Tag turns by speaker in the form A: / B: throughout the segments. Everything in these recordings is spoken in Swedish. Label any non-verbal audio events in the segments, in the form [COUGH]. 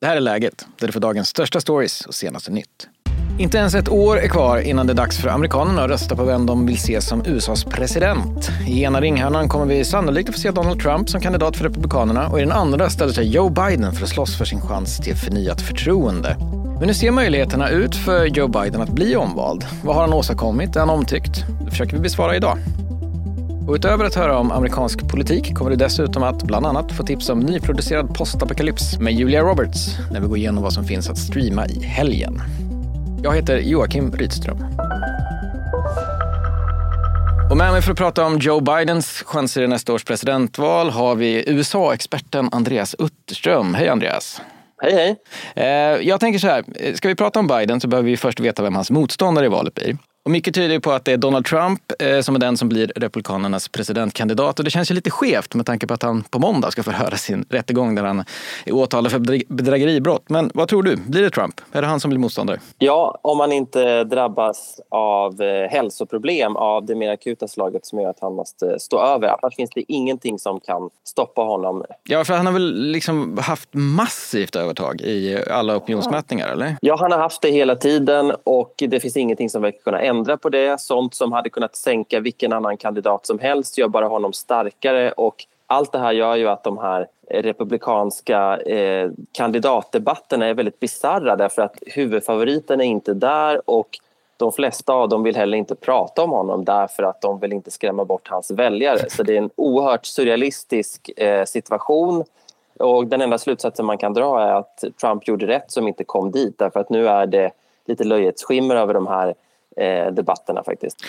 A: Det här är läget, där du får dagens största stories och senaste nytt. Inte ens ett år är kvar innan det är dags för amerikanerna att rösta på vem de vill se som USAs president. I ena ringhörnan kommer vi sannolikt att få se Donald Trump som kandidat för Republikanerna och i den andra ställer sig Joe Biden för att slåss för sin chans till förnyat förtroende. Men hur ser möjligheterna ut för Joe Biden att bli omvald? Vad har han åstadkommit? Är han omtyckt? Det försöker vi besvara idag. Och utöver att höra om amerikansk politik kommer du dessutom att bland annat få tips om nyproducerad postapokalyps med Julia Roberts när vi går igenom vad som finns att streama i helgen. Jag heter Joakim Rydström. Och med mig för att prata om Joe Bidens chanser i nästa års presidentval har vi USA-experten Andreas Utterström. Hej Andreas!
B: Hej hej!
A: Eh, jag tänker så här, ska vi prata om Biden så behöver vi först veta vem hans motståndare i valet blir. Och mycket tyder på att det är Donald Trump eh, som är den som blir Republikanernas presidentkandidat. Och det känns ju lite skevt med tanke på att han på måndag ska få höra sin rättegång där han är åtalad för bedrägeribrott. Men vad tror du? Blir det Trump? Är det han som blir motståndare?
B: Ja, om man inte drabbas av eh, hälsoproblem av det mer akuta slaget som gör att han måste stå över. Annars finns det ingenting som kan stoppa honom.
A: Ja, för han har väl liksom haft massivt övertag i alla opinionsmätningar, eller?
B: Ja, han har haft det hela tiden och det finns ingenting som verkar kunna ändra på det. Sånt som hade kunnat sänka vilken annan kandidat som helst gör bara honom starkare. Och allt det här gör ju att de här eh, republikanska eh, kandidatdebatterna är väldigt bizarra därför att huvudfavoriten är inte där och de flesta av dem vill heller inte prata om honom därför att de vill inte skrämma bort hans väljare. Så det är en oerhört surrealistisk eh, situation. Och den enda slutsatsen man kan dra är att Trump gjorde rätt som inte kom dit därför att nu är det lite löjets skimmer över de här debatterna faktiskt.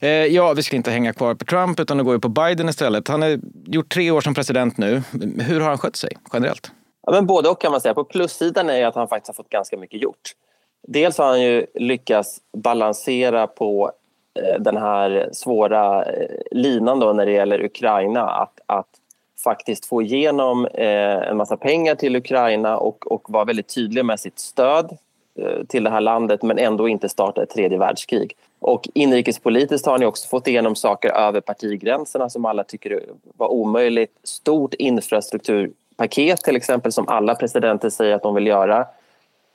A: Eh, ja, vi ska inte hänga kvar på Trump utan gå på Biden istället. Han har gjort tre år som president nu. Hur har han skött sig generellt?
B: Ja, men både och kan man säga. På plussidan är att han faktiskt har fått ganska mycket gjort. Dels har han ju lyckats balansera på eh, den här svåra eh, linan då när det gäller Ukraina. Att, att faktiskt få igenom en massa pengar till Ukraina och, och vara väldigt tydlig med sitt stöd Eh, Eh, till det här landet men ändå inte starta ett tredje världskrig. Och inrikespolitiskt har ni också fått igenom saker över partigränserna som alla tycker var omöjligt. Stort infrastrukturpaket till exempel som alla presidenter säger att de vill göra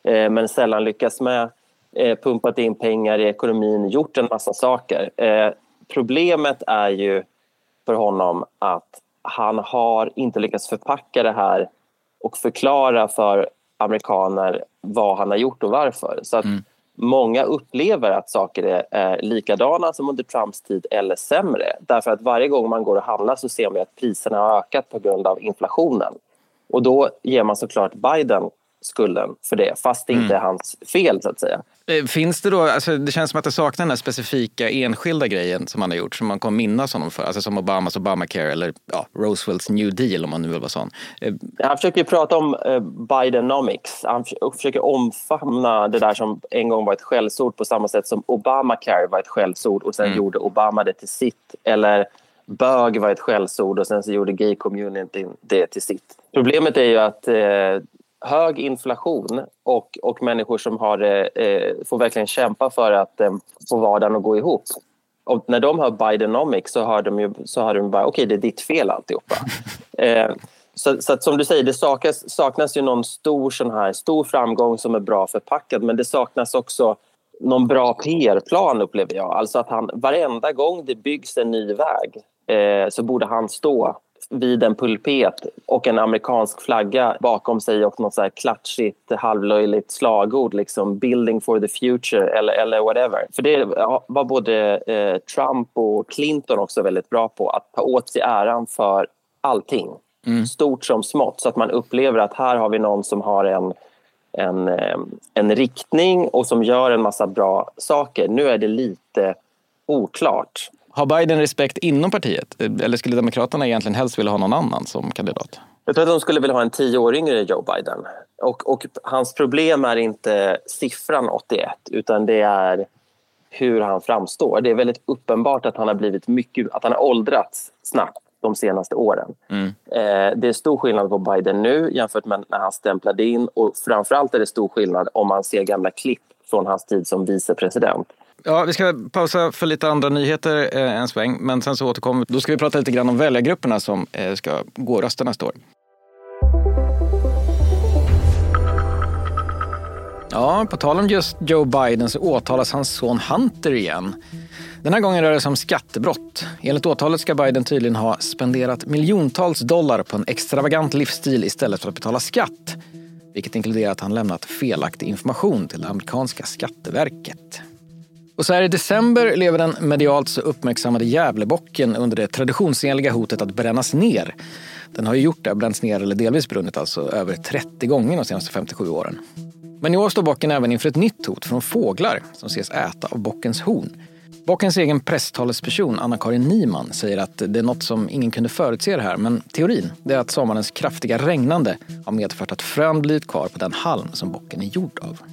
B: eh, men sällan lyckas med. Eh, pumpat in pengar i ekonomin, gjort en massa saker. Problemet är ju för honom att han har inte lyckats förpacka det här och förklara för amerikaner vad han har gjort och varför. Så att mm. Många upplever att saker är, är likadana som under Trumps tid eller sämre. Därför att varje gång man går och handlar så ser man att priserna har ökat på grund av inflationen. Och då ger man såklart Biden skulden för det, fast det inte mm. är hans fel så att säga.
A: Eh, finns det då, alltså det känns som att det saknar den här specifika enskilda grejen som han har gjort, som man kommer minnas honom för, alltså som Obamas Obamacare eller ja, Roosevelts New Deal om man nu vill vara sån.
B: Eh, han försöker prata om eh, Bidenomics, han försöker omfamna det där som en gång var ett skällsord på samma sätt som Obamacare var ett skällsord och sen mm. gjorde Obama det till sitt. Eller bög var ett skällsord och sen så gjorde gay community det till sitt. Problemet är ju att eh, hög inflation och, och människor som har, eh, får verkligen kämpa för att eh, få vardagen att gå ihop. Och när de hör Bidenomics så hör de, ju, så hör de bara okej, okay, det är ditt fel alltihopa. [LAUGHS] eh, så, så att, som du säger, det saknas, saknas ju någon stor, sån här, stor framgång som är bra förpackad men det saknas också någon bra PR-plan upplever jag. Alltså att han varenda gång det byggs en ny väg eh, så borde han stå vid en pulpet och en amerikansk flagga bakom sig och något så här klatschigt, halvlöjligt slagord, liksom “Building for the future” eller, eller whatever. För det var både eh, Trump och Clinton också väldigt bra på, att ta åt sig äran för allting. Mm. Stort som smått, så att man upplever att här har vi någon som har en en, eh, en riktning och som gör en massa bra saker. Nu är det lite oklart.
A: Har Biden respekt inom partiet? Eller skulle Demokraterna egentligen helst vilja ha någon annan som kandidat?
B: Jag tror att de skulle vilja ha en tio år yngre Joe Biden. Och, och hans problem är inte siffran 81 utan det är hur han framstår. Det är väldigt uppenbart att han har blivit mycket, att han har åldrats snabbt de senaste åren. Mm. Eh, det är stor skillnad på Biden nu jämfört med när han stämplade in och framförallt är det stor skillnad om man ser gamla klipp från hans tid som vicepresident.
A: Ja, vi ska pausa för lite andra nyheter eh, en sväng, men sen så återkommer Då ska vi prata lite grann om väljargrupperna som eh, ska gå och rösta nästa år. Ja, på tal om just Joe Biden så åtalas hans son Hunter igen. Den här gången rör det sig om skattebrott. Enligt åtalet ska Biden tydligen ha spenderat miljontals dollar på en extravagant livsstil istället för att betala skatt. Vilket inkluderar att han lämnat felaktig information till det amerikanska skatteverket. Och så här i december lever den medialt så uppmärksammade Gävlebocken under det traditionsenliga hotet att brännas ner. Den har ju gjort det, bränts ner eller delvis brunnit alltså över 30 gånger de senaste 57 åren. Men i år står bocken även inför ett nytt hot från fåglar som ses äta av bockens horn. Bockens egen presstalesperson Anna-Karin Niman säger att det är något som ingen kunde förutse det här, men teorin är att sommarens kraftiga regnande har medfört att frön blivit kvar på den halm som bocken är gjord av.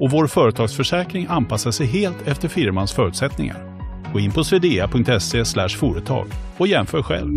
C: och vår företagsförsäkring anpassar sig helt efter firmans förutsättningar. Gå in på swedea.se företag och jämför själv.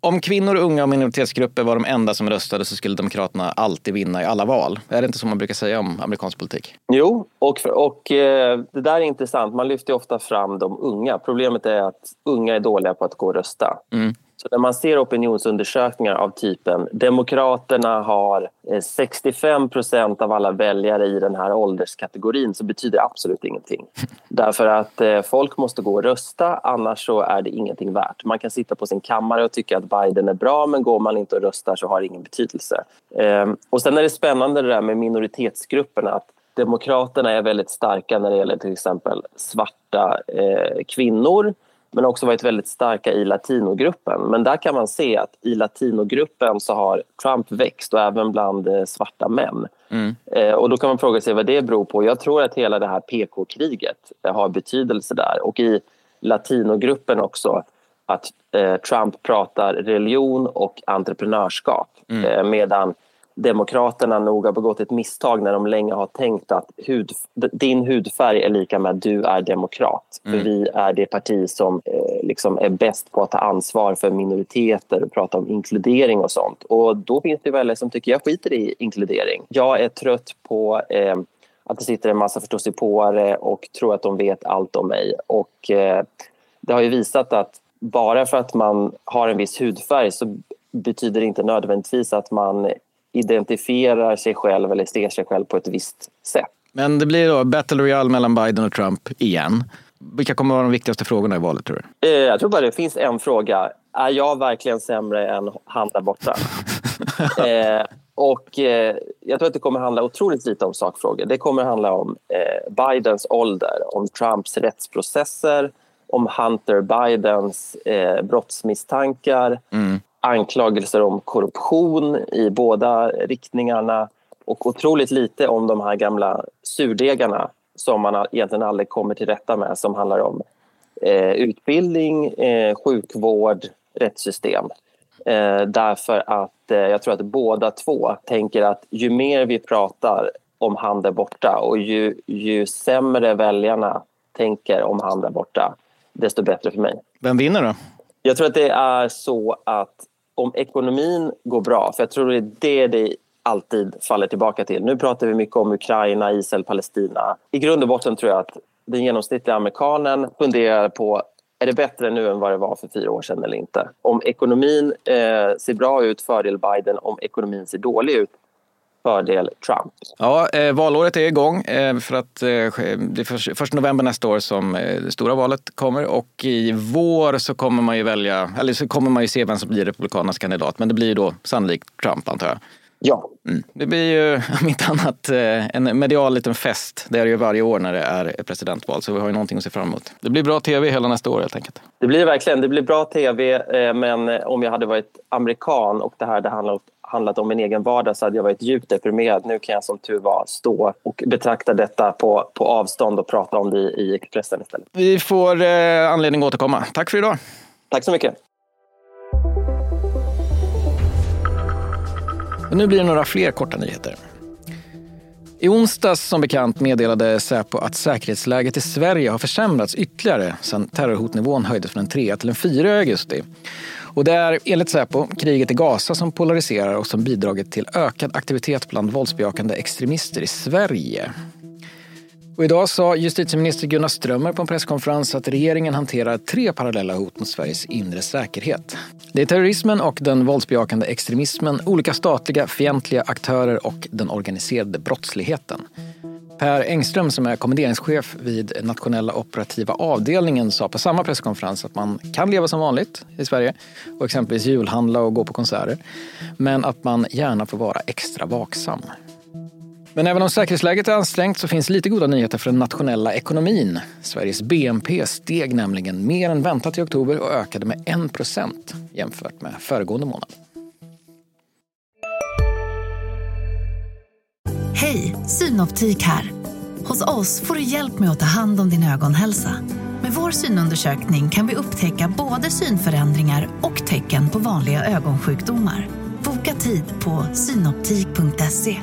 A: Om kvinnor, unga och minoritetsgrupper var de enda som röstade så skulle Demokraterna alltid vinna i alla val. Är det inte så man brukar säga om amerikansk politik?
B: Jo, och, och eh, det där är intressant. Man lyfter ofta fram de unga. Problemet är att unga är dåliga på att gå och rösta. Mm. Så när man ser opinionsundersökningar av typen Demokraterna har 65 eh, procent av alla väljare i den här ålderskategorin så betyder det absolut ingenting. [LAUGHS] Därför att eh, folk måste gå och rösta, annars så är det ingenting värt. Man kan sitta på sin kammare och tycka att Biden är bra men går man inte och röstar så har det ingen betydelse. Ehm, och sen är det spännande det där med minoritetsgrupperna. Att Demokraterna är väldigt starka när det gäller till exempel svarta eh, kvinnor men också varit väldigt starka i latinogruppen. Men där kan man se att i latinogruppen så har Trump växt och även bland eh, svarta män. Mm. Eh, och då kan man fråga sig vad det beror på. Jag tror att hela det här PK-kriget har betydelse där och i latinogruppen också att eh, Trump pratar religion och entreprenörskap mm. eh, medan Demokraterna nog har begått ett misstag när de länge har tänkt att hud, din hudfärg är lika med att du är demokrat. Mm. För vi är det parti som eh, liksom är bäst på att ta ansvar för minoriteter och prata om inkludering och sånt. Och då finns det väljare som tycker jag skiter i inkludering. Jag är trött på eh, att det sitter en massa förståsigpåare och tror att de vet allt om mig. Och eh, det har ju visat att bara för att man har en viss hudfärg så betyder det inte nödvändigtvis att man identifierar sig själv eller ser sig själv på ett visst sätt.
A: Men det blir då Battle Royale mellan Biden och Trump igen. Vilka kommer att vara de viktigaste frågorna i valet tror
B: du? Eh, jag tror bara det finns en fråga. Är jag verkligen sämre än han där borta? [LAUGHS] eh, och eh, jag tror att det kommer handla otroligt lite om sakfrågor. Det kommer handla om eh, Bidens ålder, om Trumps rättsprocesser, om Hunter Bidens eh, brottsmisstankar, mm anklagelser om korruption i båda riktningarna och otroligt lite om de här gamla surdegarna som man egentligen aldrig kommer till rätta med som handlar om eh, utbildning, eh, sjukvård, rättssystem. Eh, därför att eh, jag tror att båda två tänker att ju mer vi pratar om han där borta och ju, ju sämre väljarna tänker om han där borta, desto bättre för mig.
A: Vem vinner då?
B: Jag tror att det är så att om ekonomin går bra, för jag tror det är det det alltid faller tillbaka till. Nu pratar vi mycket om Ukraina, Israel, Palestina. I grund och botten tror jag att den genomsnittliga amerikanen funderar på är det bättre nu än vad det var för fyra år sedan eller inte? Om ekonomin eh, ser bra ut, fördel Biden. Om ekonomin ser dålig ut, fördel Trump.
A: Ja, eh, valåret är igång eh, för att eh, det är först november nästa år som eh, det stora valet kommer och i vår så kommer man ju välja, eller så kommer man ju se vem som blir Republikanernas kandidat. Men det blir ju då sannolikt Trump antar jag.
B: Ja.
A: Mm. Det blir ju [LAUGHS] om inte annat eh, en medial liten fest. Det är det ju varje år när det är presidentval. Så vi har ju någonting att se fram emot. Det blir bra tv hela nästa år helt enkelt.
B: Det blir verkligen. Det blir bra tv. Eh, men om jag hade varit amerikan och det här det handlar handlat om min egen vardag så hade jag varit djupt deprimerad. Nu kan jag som tur var stå och betrakta detta på, på avstånd och prata om det i Expressen istället.
A: Vi får eh, anledning att återkomma. Tack för idag.
B: Tack så mycket.
A: Och nu blir det några fler korta nyheter. I onsdags som bekant meddelade Säpo att säkerhetsläget i Sverige har försämrats ytterligare sedan terrorhotnivån höjdes från en 3 till en 4 i augusti. Och det är enligt Säpo kriget i Gaza som polariserar och som bidragit till ökad aktivitet bland våldsbejakande extremister i Sverige. Och idag sa justitieminister Gunnar Strömmer på en presskonferens att regeringen hanterar tre parallella hot mot Sveriges inre säkerhet. Det är terrorismen och den våldsbejakande extremismen, olika statliga fientliga aktörer och den organiserade brottsligheten. Per Engström som är kommenderingschef vid nationella operativa avdelningen sa på samma presskonferens att man kan leva som vanligt i Sverige och exempelvis julhandla och gå på konserter. Men att man gärna får vara extra vaksam. Men även om säkerhetsläget är ansträngt så finns lite goda nyheter för den nationella ekonomin. Sveriges BNP steg nämligen mer än väntat i oktober och ökade med 1 procent jämfört med föregående månad.
D: Hej, Synoptik här. Hos oss får du hjälp med att ta hand om din ögonhälsa. Med vår synundersökning kan vi upptäcka både synförändringar och tecken på vanliga ögonsjukdomar. Boka tid på synoptik.se.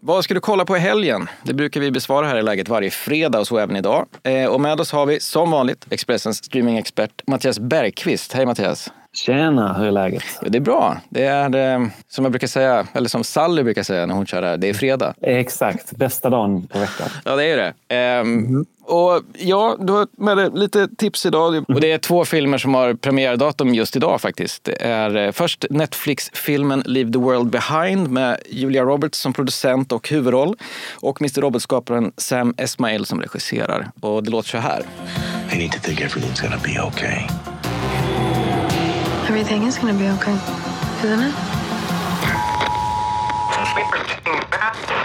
A: Vad ska du kolla på i helgen? Det brukar vi besvara här i läget varje fredag och så även idag. Eh, och med oss har vi som vanligt Expressens streamingexpert Mattias Bergqvist. Hej Mattias!
E: Tjena, hur är läget?
A: Det är bra. Det är eh, som jag brukar säga, eller som Sally brukar säga när hon kör här, det är fredag.
E: Exakt, bästa dagen på veckan.
A: Ja, det är det. Ehm, mm. Och ja, du har med dig lite tips idag. Och det är två filmer som har premiärdatum just idag faktiskt. Det är eh, först Netflix-filmen Leave the World Behind med Julia Roberts som producent och huvudroll. Och Mr Robot-skaparen Sam Esmail som regisserar. Och det låter så här. I need to think everything's gonna be okay. Everything is gonna be okay, isn't it?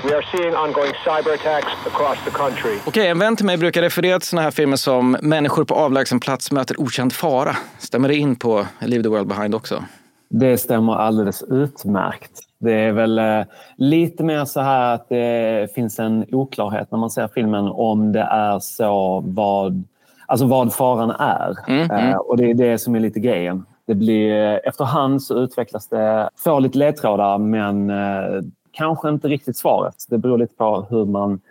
A: We are seeing ongoing cyber attacks across the country. Okej, en vän till mig brukar referera till såna här filmer som Människor på avlägsen plats möter okänd fara. Stämmer det in på Leave the World Behind också?
E: Det stämmer alldeles utmärkt. Det är väl eh, lite mer så här att det finns en oklarhet när man ser filmen om det är så vad, alltså vad faran är. Mm, mm. Eh, och det är det som är lite grejen. Det blir, efterhand så utvecklas det, får lite ledtrådar men eh, kanske inte riktigt svaret. Det beror lite på hur man,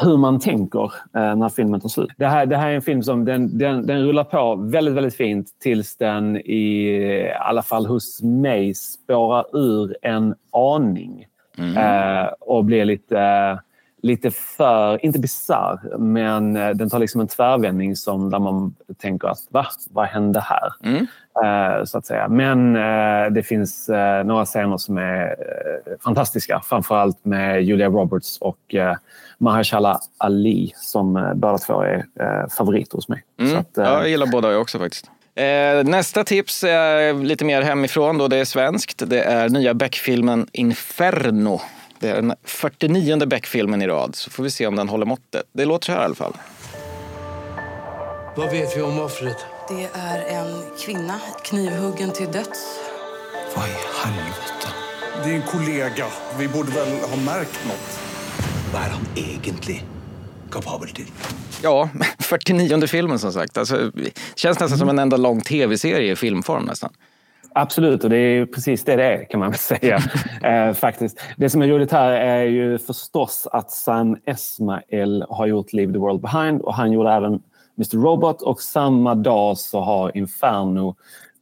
E: hur man tänker eh, när filmen tar slut. Det här, det här är en film som den, den, den rullar på väldigt, väldigt fint tills den i, alla fall hos mig spårar ur en aning mm. eh, och blir lite lite för, inte bizarr, men eh, den tar liksom en tvärvändning som där man tänker att va, vad hände här? Mm. Uh, så att säga. Men uh, det finns uh, några scener som är fantastiska. Framförallt med Julia Roberts och Mahershala Ali som båda två är favoriter hos mig.
A: Mm. Att, ja, jag gillar båda jag också faktiskt. nästa tips är lite mer hemifrån. Då det är svenskt. Det är nya Beck-filmen Inferno det är den 49 Beck-filmen i rad, så får vi se om den håller måttet. Det låter så här i alla fall.
F: Vad vet vi om offret?
G: Det är en kvinna, knivhuggen till döds.
F: Vad i helvete? Det är en kollega. Vi borde väl ha märkt något. Vad är han egentligen kapabel till?
A: Ja, [LAUGHS] 49 filmen som sagt. Alltså, känns nästan som en enda lång tv-serie i filmform nästan.
E: Absolut, och det är precis det det är kan man väl säga. [LAUGHS] eh, faktiskt. Det som är roligt här är ju förstås att Sam Esmail har gjort Leave the World Behind och han gjorde även Mr Robot och samma dag så har Inferno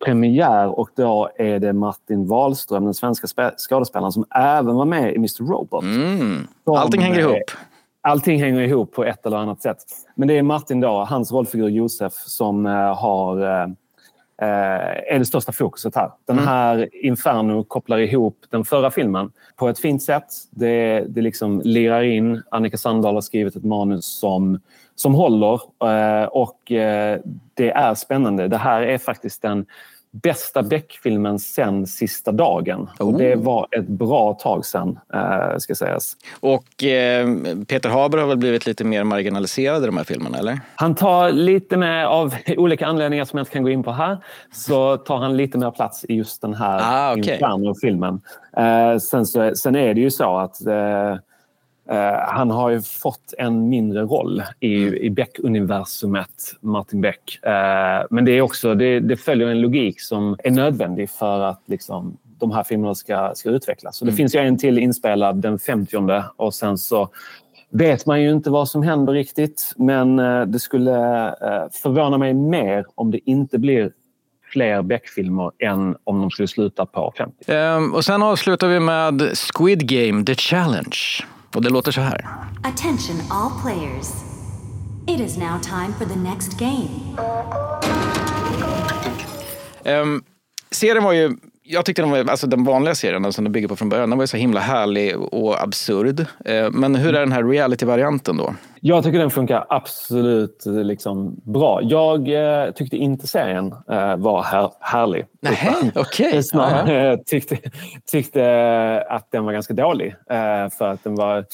E: premiär och då är det Martin Wahlström, den svenska skådespelaren som även var med i Mr Robot.
A: Mm. Allting hänger ihop.
E: Allting hänger ihop på ett eller annat sätt. Men det är Martin då, hans rollfigur Josef, som uh, har Eh, är det största fokuset här. Den mm. här Inferno kopplar ihop den förra filmen på ett fint sätt. Det, det liksom lirar in. Annika Sandahl har skrivit ett manus som, som håller eh, och eh, det är spännande. Det här är faktiskt den bästa Beck-filmen sen Sista dagen. Oh. Och det var ett bra tag sen, äh, ska sägas.
A: Och eh, Peter Haber har väl blivit lite mer marginaliserad i de här filmerna, eller?
E: Han tar lite mer, av [LAUGHS] olika anledningar som jag inte kan gå in på här, så tar han lite mer plats i just den här ah, okay. filmen. Eh, sen, så, sen är det ju så att eh, han har ju fått en mindre roll i, mm. i Beck-universumet, Martin Beck. Uh, men det, är också, det, det, följer en logik som är nödvändig för att liksom, de här filmerna ska, ska utvecklas. Så det mm. finns ju en till inspelad den 50 och sen så vet man ju inte vad som händer riktigt. Men uh, det skulle förvåna mig mer om det inte blir fler Beck-filmer än om de skulle sluta på 50. Um,
A: ehm, och sen avslutar vi med Squid Game The Challenge. Och det låter så här. Attention all players. It is now time for the next game. Um, serien var ju jag tyckte den, var, alltså den vanliga serien som den bygger på från början, den var så himla härlig och absurd. Eh, men hur är den här reality-varianten då?
E: Jag tycker den funkar absolut liksom, bra. Jag eh, tyckte inte serien eh, var här, härlig.
A: Nej, okej. [LAUGHS]
E: Okay. tyckte, tyckte att den var ganska dålig. Eh, för att den var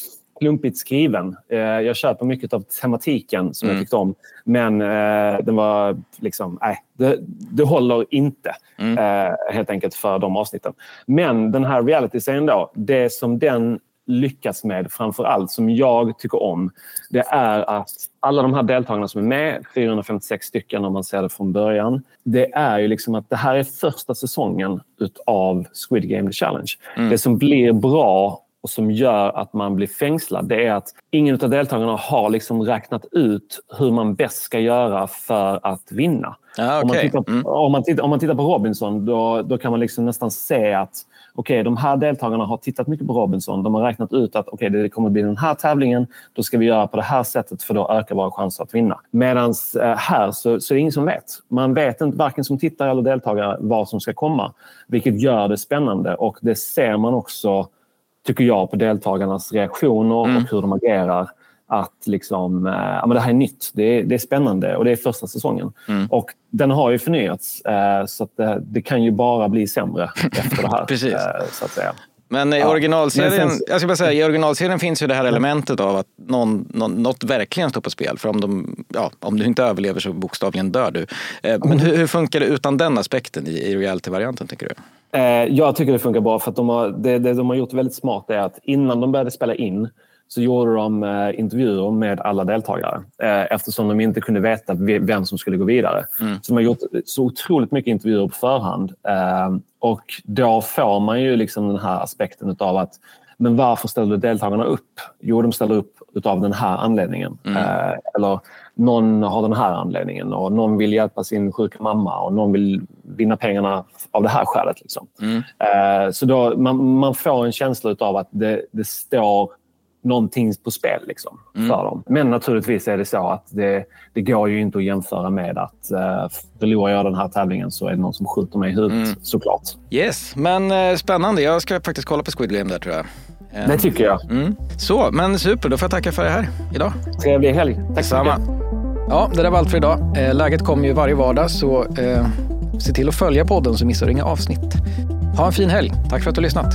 E: klumpigt skriven. Eh, jag köper mycket av tematiken som mm. jag tyckte om. Men eh, den var liksom, nej, det, det håller inte mm. eh, helt enkelt för de avsnitten. Men den här reality-serien då, det som den lyckas med framför allt, som jag tycker om, det är att alla de här deltagarna som är med, 456 stycken om man ser det från början, det är ju liksom att det här är första säsongen av Squid Game The Challenge. Mm. Det som blir bra och som gör att man blir fängslad det är att ingen av deltagarna har liksom räknat ut hur man bäst ska göra för att vinna.
A: Ah, okay. om, man tittar,
E: mm. om, man tittar, om man tittar på Robinson då, då kan man liksom nästan se att okej, okay, de här deltagarna har tittat mycket på Robinson. De har räknat ut att okay, det kommer att bli den här tävlingen. Då ska vi göra på det här sättet för då ökar våra chanser att vinna. Medan eh, här så, så är det ingen som vet. Man vet inte, varken som tittare eller deltagare, vad som ska komma. Vilket gör det spännande och det ser man också tycker jag, på deltagarnas reaktioner mm. och hur de agerar. Att liksom, äh, men det här är nytt, det är, det är spännande och det är första säsongen. Mm. Och den har ju förnyats äh, så det, det, kan ju bara bli sämre [LAUGHS] efter det här.
A: Precis. Äh, så att säga. Men i originalserien, sen, jag ska bara säga, i originalserien finns ju det här elementet av att någon, någon, något verkligen står på spel. För om, de, ja, om du inte överlever så bokstavligen dör du. Men hur, hur funkar det utan den aspekten i, i reality-varianten, tycker du?
E: Eh, jag tycker det funkar bra för att de har, det, det de har gjort väldigt smart är att innan de började spela in så gjorde de eh, intervjuer med alla deltagare eh, eftersom de inte kunde veta vem som skulle gå vidare. Mm. Så de har gjort så otroligt mycket intervjuer på förhand. och då får man ju liksom den här aspekten av att men varför ställer deltagarna upp? Jo, de ställer upp av den här anledningen. Mm. eller någon har den här anledningen och någon vill hjälpa sin sjuka mamma och någon vill vinna pengarna av det här skälet. Liksom. Mm. Uh, så då, man, man, får en känsla av att det, det står någonting på spel liksom, mm. för dem. Men naturligtvis är det så att det, det går ju inte att jämföra med att uh, förlorar jag den här tävlingen så är det någon som skjuter mig i huvudet mm. såklart.
A: Yes, men uh, spännande. Jag ska faktiskt kolla på Squid Game där tror jag.
E: Det tycker jag.
A: Mm. Så, men super. Då får jag tacka för det här idag.
E: Trevlig helg. Tack så mycket.
A: Ja, det där var allt för idag. Eh, läget kommer ju varje vardag så eh, se till att följa podden så missar du inga avsnitt. Ha en fin helg. Tack för att du har lyssnat.